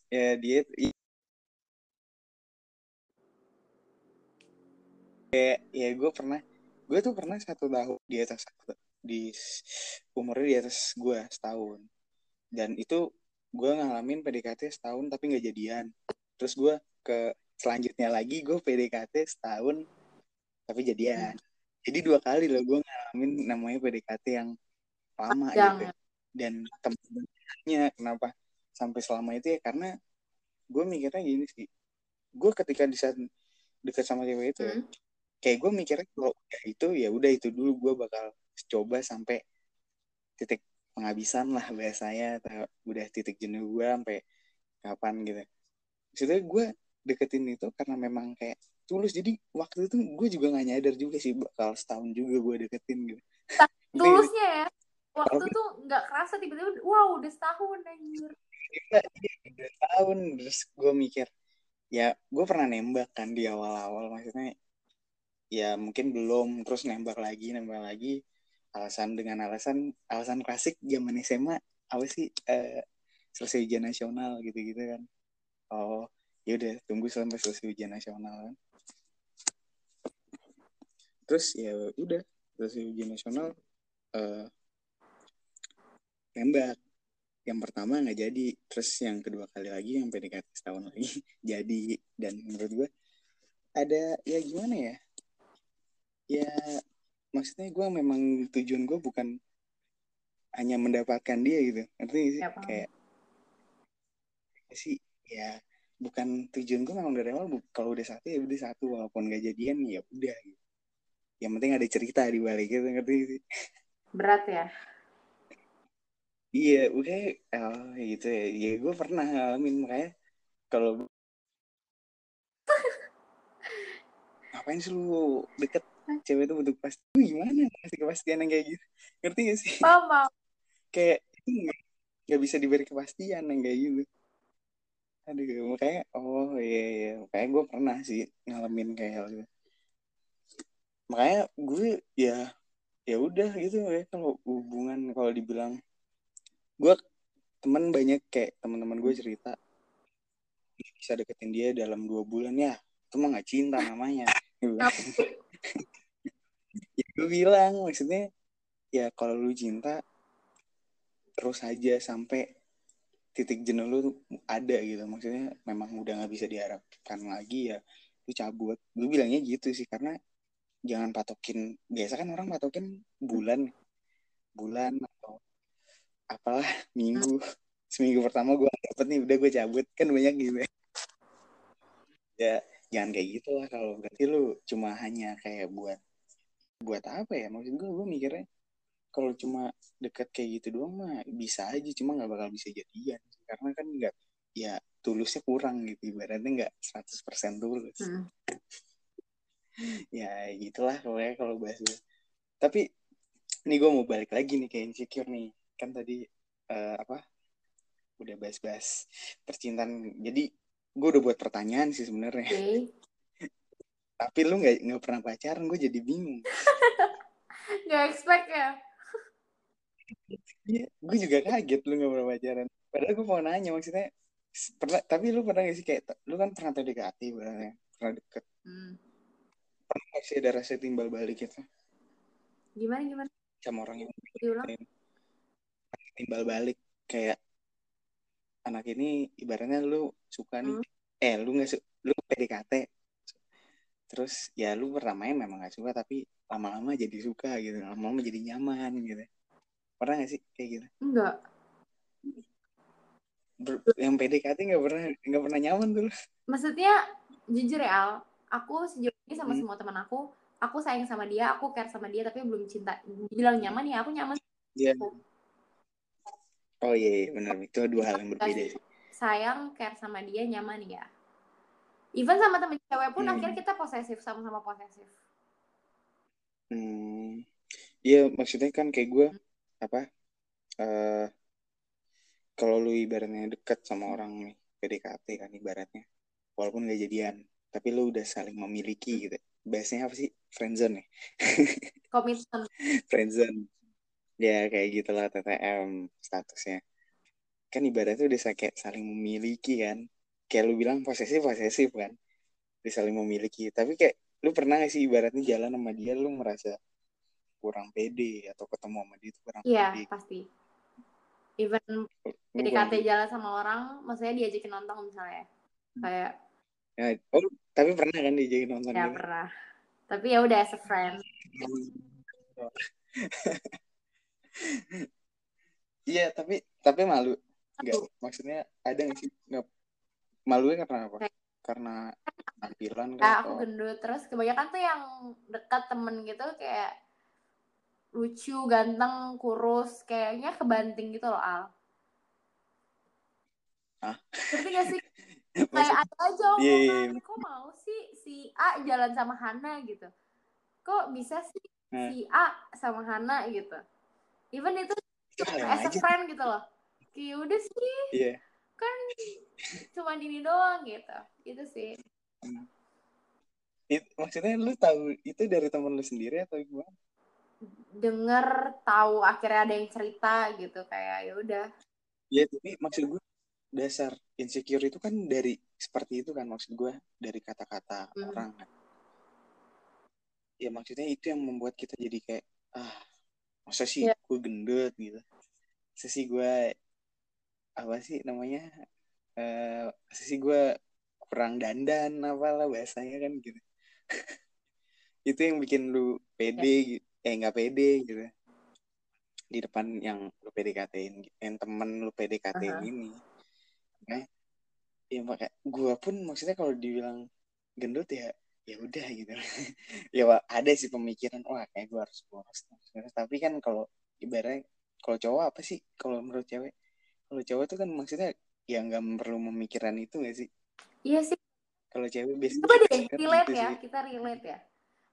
Ya dia kayak ya gue pernah gue tuh pernah satu tahun di atas di umurnya di atas gue setahun. Dan itu gue ngalamin PDKT setahun tapi nggak jadian. Terus gue ke selanjutnya lagi gue PDKT setahun tapi jadian. Jadi dua kali loh gue ngalamin namanya PDKT yang lama gitu. Dan temennya kenapa sampai selama itu ya? Karena gue mikirnya gini sih. Gue ketika di saat dekat sama cewek itu Hmm. Kayak gue mikirnya kalau udah itu ya udah itu dulu gue bakal coba sampai titik penghabisan lah bahasanya atau udah titik jenuh gue sampai kapan gitu. Maksudnya gue deketin itu karena memang kayak tulus. Jadi waktu itu gue juga nggak nyadar juga sih bakal setahun juga gue deketin gitu. Sih? tulusnya ya waktu tuh nggak kerasa tiba-tiba wow udah setahun anjir. Iya, iya, udah tahun terus gue mikir ya gue pernah nembak kan di awal-awal maksudnya ya mungkin belum terus nembak lagi nembak lagi. Alasan dengan alasan alasan klasik zaman SMA apa sih eh, selesai ujian nasional gitu-gitu kan. Oh ya udah tunggu sampai selesai ujian nasional kan. Terus ya udah selesai ujian nasional eh, nembak. Yang pertama nggak jadi terus yang kedua kali lagi yang PDKT setahun lagi jadi. Dan menurut gue ada ya gimana ya ya maksudnya gue memang tujuan gue bukan hanya mendapatkan dia gitu. Ngerti gak sih? Ya, kayak sih ya bukan tujuan gue memang dari awal kalau udah satu ya udah satu. Walaupun gak jadian ya udah gitu. Yang penting ada cerita di balik gitu ngerti gak sih? Berat ya? Iya, udah oh, gitu ya. Ya gue pernah ngalamin makanya kalau ngapain sih lu deket cewek itu butuh pasti gimana kasih kepastian yang kayak gitu? Ngerti gak sih? Paham paham. kayak nggak bisa diberi kepastian yang kayak gitu. Aduh makanya oh iya iya. Makanya gue pernah sih ngalamin kayak hal gitu. Makanya gue ya ya udah gitu ya kalau hubungan kalau dibilang. Gue teman banyak kayak teman-teman gue cerita. Bisa deketin dia dalam dua bulan ya itu mah nggak cinta namanya? ya gue bilang maksudnya ya kalau lu cinta terus aja sampai titik jenuh lu ada gitu. Maksudnya memang udah nggak bisa diharapkan lagi ya lu cabut. Gue bilangnya gitu sih karena jangan patokin biasa kan orang patokin bulan bulan atau apalah minggu. Seminggu pertama gue dapet nih udah gue cabut. Kan banyak gitu ya. Ya jangan kayak gitu lah kalau berarti lu cuma hanya kayak buat buat apa ya? Maksud gue gue mikirnya kalau cuma deket kayak gitu doang mah bisa aja cuma nggak bakal bisa jadian. Karena kan nggak ya tulusnya kurang gitu ibaratnya nggak 100% tulus. Hmm. ya gitulah pokoknya kalau bahas gue tapi ini gue mau balik lagi nih kayak insecure nih. Kan tadi eh, apa udah bahas-bahas percintaan. Jadi gue udah buat pertanyaan sih sebenarnya. Oke. Tapi lu nggak nggak pernah pacaran gue jadi bingung Gak expect ya? Iya, gue juga kaget lu gak pernah pacaran. Padahal gue mau nanya maksudnya pernah tapi lu pernah gak sih kayak lu kan pernah PDKT barangnya pernah deket Hmm. pernah gak sih ada rasa timbal balik gitu Gimana gimana? sama orang yang Diulang? timbal balik kayak anak ini ibaratnya lu suka nih Hmm. eh lu nggak su lu PDKT terus ya lu pertamanya memang gak suka tapi lama-lama jadi suka gitu lama-lama jadi nyaman gitu pernah gak sih kayak gitu Enggak. Ber- yang PDKT nggak pernah nggak pernah nyaman tuh. Maksudnya jujur ya Al, aku sejauh ini sama Hmm. semua teman aku, aku sayang sama dia, aku care sama dia, tapi belum cinta. Bilang nyaman ya, aku nyaman. Iya. Oh iya, iya benar itu dua hal yang berbeda sih. sayang, care sama dia, nyaman ya. Even sama temen cewek pun Hmm. akhirnya kita posesif, sama-sama posesif. Hmm, iya maksudnya kan kayak gue apa? eh kalau lu ibaratnya deket sama orang nih PDKT kan ibaratnya, walaupun gak jadian, tapi lu udah saling memiliki gitu. Bahasanya apa sih? Friendzone ya? Komitmen. Friendzone. Ya kayak gitulah TTM statusnya. Kan ibaratnya udah kayak saling memiliki kan. Kayak lu bilang posesif posesif kan. Udah saling memiliki. Tapi kayak lu pernah gak sih ibaratnya jalan sama dia lu merasa kurang pede atau ketemu sama dia itu kurang Iya, pede. pasti. Even PDKT jalan sama orang, maksudnya diajakin nonton misalnya. Kayak, Ya, oh, tapi pernah kan diajakin nonton ya gitu? pernah. Tapi ya udah as a friend. Iya, tapi tapi malu. Enggak, Malu. maksudnya ada nggak sih? Nggak malunya karena apa? Kayak- Karena penampilan Ya, kah aku atau gendut. Terus kebanyakan tuh yang dekat temen gitu kayak lucu, ganteng, kurus. Kayaknya kebanting gitu loh, Al. Hah? Ngerti gak sih? Maksud- Kayak ada aja omongan, iya. kok mau sih si A jalan sama Hana gitu. Kok bisa sih Nah. si A sama Hana gitu. Even itu yang as a friend gitu loh. Kayak udah sih, Iya. Kan cuma ini doang gitu. Itu sih. It- maksudnya lu tahu itu dari temen lu sendiri atau gimana? Denger, tahu akhirnya ada yang cerita gitu. Kayak ya udah. Ya, tapi maksud gue dasar insecure itu kan dari seperti itu kan maksud gue dari kata-kata Hmm. orang kan. Ya maksudnya itu yang membuat kita jadi kayak ah masa sih Iya. gue gendut gitu. Masa sih gue apa sih namanya eh masa sih gue kurang dandan apalah bahasanya kan gitu. itu yang bikin lu pede gitu. eh nggak pede gitu di depan yang lu PDKT-in yang temen lu PDKT-in Aha. ini Makanya, ya makanya gue pun maksudnya kalau dibilang gendut ya ya udah gitu ya ada sih pemikiran wah kayak gue harus boros tapi kan kalau ibaratnya kalau cowok apa sih kalau menurut cewek kalau cowok tuh kan maksudnya ya nggak perlu memikirkan itu gak sih Iya sih. kalau cewek biasanya Coba deh, kan relate gitu ya. sih. Kita relate ya.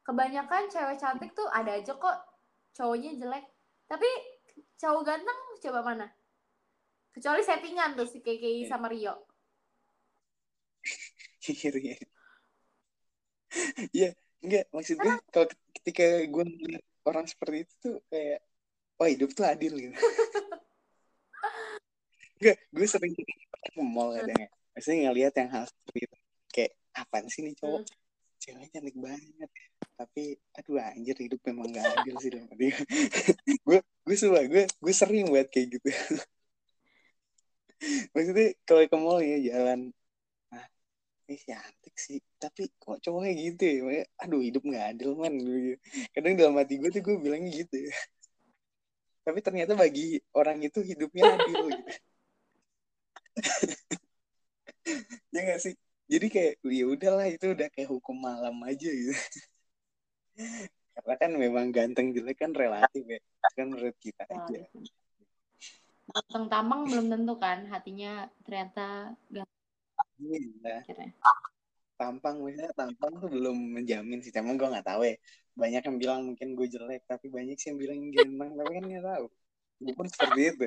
Kebanyakan cewek cantik tuh ada aja kok cowoknya jelek. Tapi cowok ganteng coba mana? Kecuali settingan tuh si KKI Iya. sama Rio. Iya. Iya, enggak maksud gue kalau ketika gue orang seperti itu tuh kayak wah hidup tuh adil gitu. Enggak, gue sering ke mall kadang ya. Maksudnya ngeliat yang hal seperti itu. Kayak apaan sih nih cowok? Ceweknya cantik banget. Tapi aduh anjir hidup memang gak adil sih dalam hati gue. gue suka gue gue sering buat kayak gitu. Maksudnya kalau ke mall ya jalan nah ini cantik sih tapi kok cowoknya gitu ya Makanya, aduh hidup nggak adil man Gitu. kadang dalam hati gue tuh gue bilangnya gitu ya tapi ternyata bagi orang itu hidupnya adil gitu ya nggak sih? Jadi kayak ya udahlah itu udah kayak hukum malam aja gitu. Karena kan memang ganteng jelek kan relatif ya kan menurut kita aja. Ganteng tamang belum tentu kan hatinya ternyata ganteng. Iya. Tampang misalnya tampang tuh belum menjamin sih emang gue nggak tahu ya. Banyak yang bilang mungkin gue jelek tapi banyak sih yang bilang ganteng tapi kan nggak tahu. Gue pun seperti itu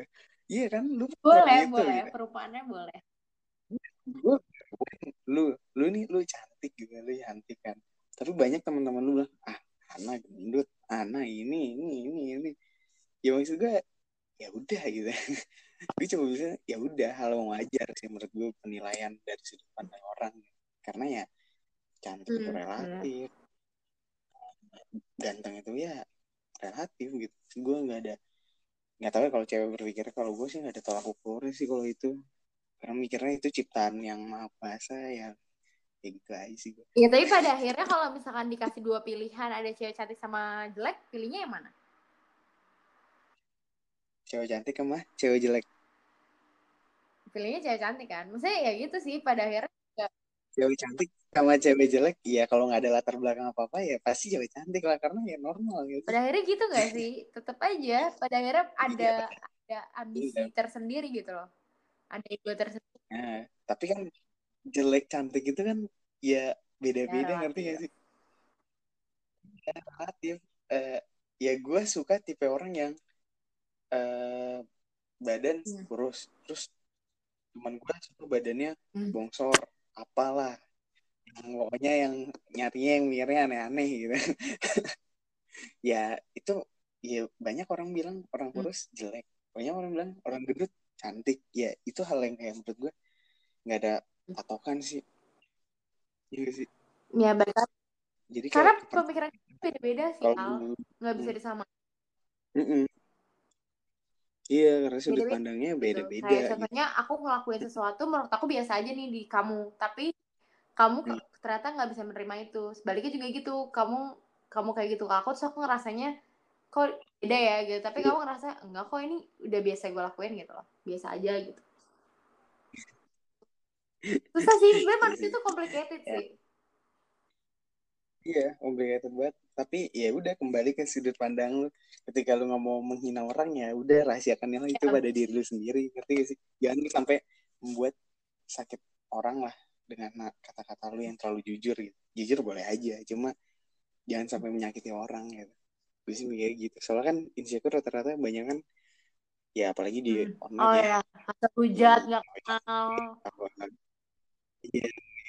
iya kan lu boleh itu, boleh. gitu. perubahannya boleh. Gue lu lu nih lu cantik gitu lu cantik kan. Tapi banyak teman-teman lu bilang ah anak gendut anak ini ini ini ini. Ya maksud gue ya udah gitu. Gue cuma bisa ya udah hal yang wajar sih menurut gue penilaian dari sudut pandang orang. Karena ya cantik hmm, itu relatif. Ganteng itu ya relatif gitu. Gue nggak ada nggak tahu ya kalau cewek berpikir kalau gue sih nggak ada tolak ukur sih kalau itu karena mikirnya itu ciptaan yang maha kuasa ya ya gitu aja sih gue. Ya tapi pada akhirnya kalau misalkan dikasih dua pilihan ada cewek cantik sama jelek, pilihnya yang mana? Cewek cantik sama cewek jelek. Pilihnya cewek cantik kan? Maksudnya ya gitu sih pada akhirnya cewek cantik sama cewek jelek ya kalau nggak ada latar belakang apa apa ya pasti cewek cantik lah karena ya normal gitu. Pada akhirnya gitu nggak sih? Tetap aja pada akhirnya ada iya. ada ambisi iya. tersendiri gitu loh. Ada ego tersendiri. Nah, tapi kan jelek cantik itu kan ya beda-beda ya, ngerti gak sih? Ya, relatif. Uh, ya gue suka tipe orang yang uh, badan hmm. kurus. Terus teman gue suka badannya hmm. bongsor apalah pokoknya yang nyarinya yang mirnya aneh-aneh gitu ya itu ya banyak orang bilang orang hmm. kurus jelek banyak orang bilang orang gendut cantik ya itu hal yang kayak menurut gue nggak ada patokan sih iya sih ya baik jadi karena pemikiran beda-beda sih Al nggak bisa disama mm -mm. Iya, karena sudut beda -beda. pandangnya gitu. beda-beda. Kayak gitu. contohnya aku ngelakuin sesuatu menurut aku biasa aja nih di kamu, tapi kamu hmm. ternyata nggak bisa menerima itu. Sebaliknya juga gitu, kamu kamu kayak gitu ke aku, terus aku ngerasanya kok beda ya gitu. Tapi iya. kamu ngerasa enggak kok ini udah biasa gue lakuin gitu loh, biasa aja gitu. Susah sih, sebenarnya manusia itu complicated sih. Iya, complicated banget. Tapi ya udah kembali ke sudut pandang lu. Ketika lu nggak mau menghina orang ya udah rahasiakan yang itu ya. pada diri lu sendiri. Ngerti gak sih? Jangan sampai membuat sakit orang lah dengan kata-kata lu yang terlalu jujur gitu. Jujur boleh aja, cuma jangan sampai menyakiti orang gitu. Gue sih kayak gitu. Soalnya kan insecure rata-rata banyak kan ya apalagi di hmm. online oh, ya. ya. Asal hujat nggak kenal. Iya,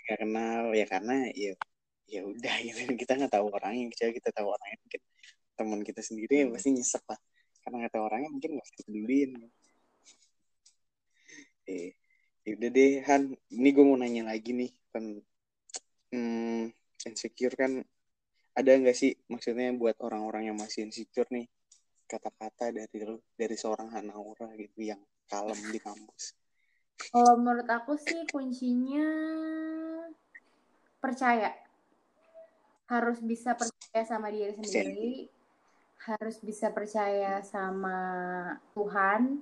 nggak kenal ya karena ya ya udah gitu kita nggak tahu orangnya kecuali kita tahu orangnya mungkin teman kita sendiri ya pasti nyesek lah karena nggak tahu orangnya mungkin nggak peduliin eh ya udah deh Han. Ini gue mau nanya lagi nih kan hmm, insecure kan ada nggak sih? Maksudnya buat orang-orang yang masih insecure nih kata-kata dari dari seorang Hanaura gitu yang kalem di kampus. Kalau menurut aku sih kuncinya percaya. Harus bisa percaya sama diri sendiri harus bisa percaya sama Tuhan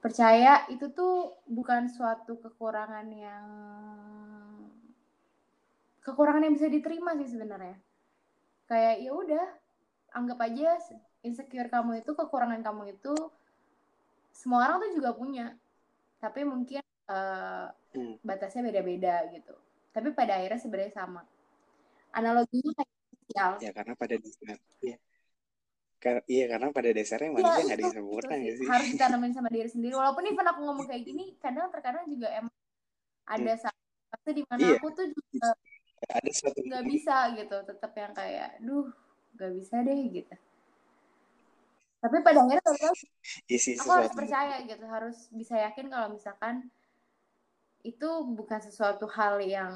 percaya itu tuh bukan suatu kekurangan yang kekurangan yang bisa diterima sih sebenarnya. Kayak ya udah anggap aja insecure kamu itu kekurangan kamu itu semua orang tuh juga punya. Tapi mungkin uh, hmm. batasnya beda-beda gitu. Tapi pada akhirnya sebenarnya sama. Analoginya kayak sosial. Ya karena pada dasarnya ya. Kar iya karena pada dasarnya iya, manusia nggak ada yang sempurna ya sih? Harus ditanamin sama diri sendiri. Walaupun even aku ngomong kayak gini kadang terkadang juga emang ada hmm. saat di mana iya. aku tuh juga ada suatu nggak bisa gitu. Tetap yang kayak duh nggak bisa deh gitu. Tapi pada akhirnya tetap Isi aku harus percaya gitu. Harus bisa yakin kalau misalkan itu bukan sesuatu hal yang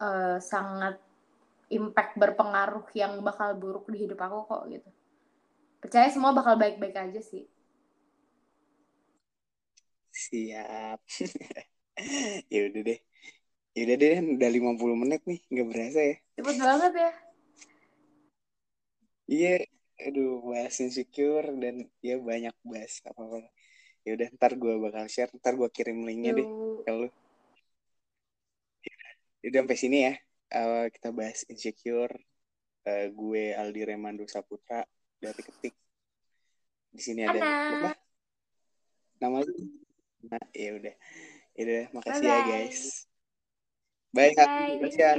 uh, sangat impact berpengaruh yang bakal buruk di hidup aku kok gitu. Percaya semua bakal baik-baik aja sih. Siap. Ya udah deh. Ya udah deh udah 50 menit nih nggak berasa ya. Cepet banget ya. Iya aduh bahas insecure dan ya banyak bahas apa apa ya udah ntar gue bakal share ntar gue kirim linknya deh kalau ya udah sampai sini ya uh, kita bahas insecure uh, gue Aldi Remando Saputra dari Ketik. Di sini ada apa? Nama lu? Nah, ya udah. Ya udah, makasih Bye -bye. ya guys. Bye, Bye. Makasih ya.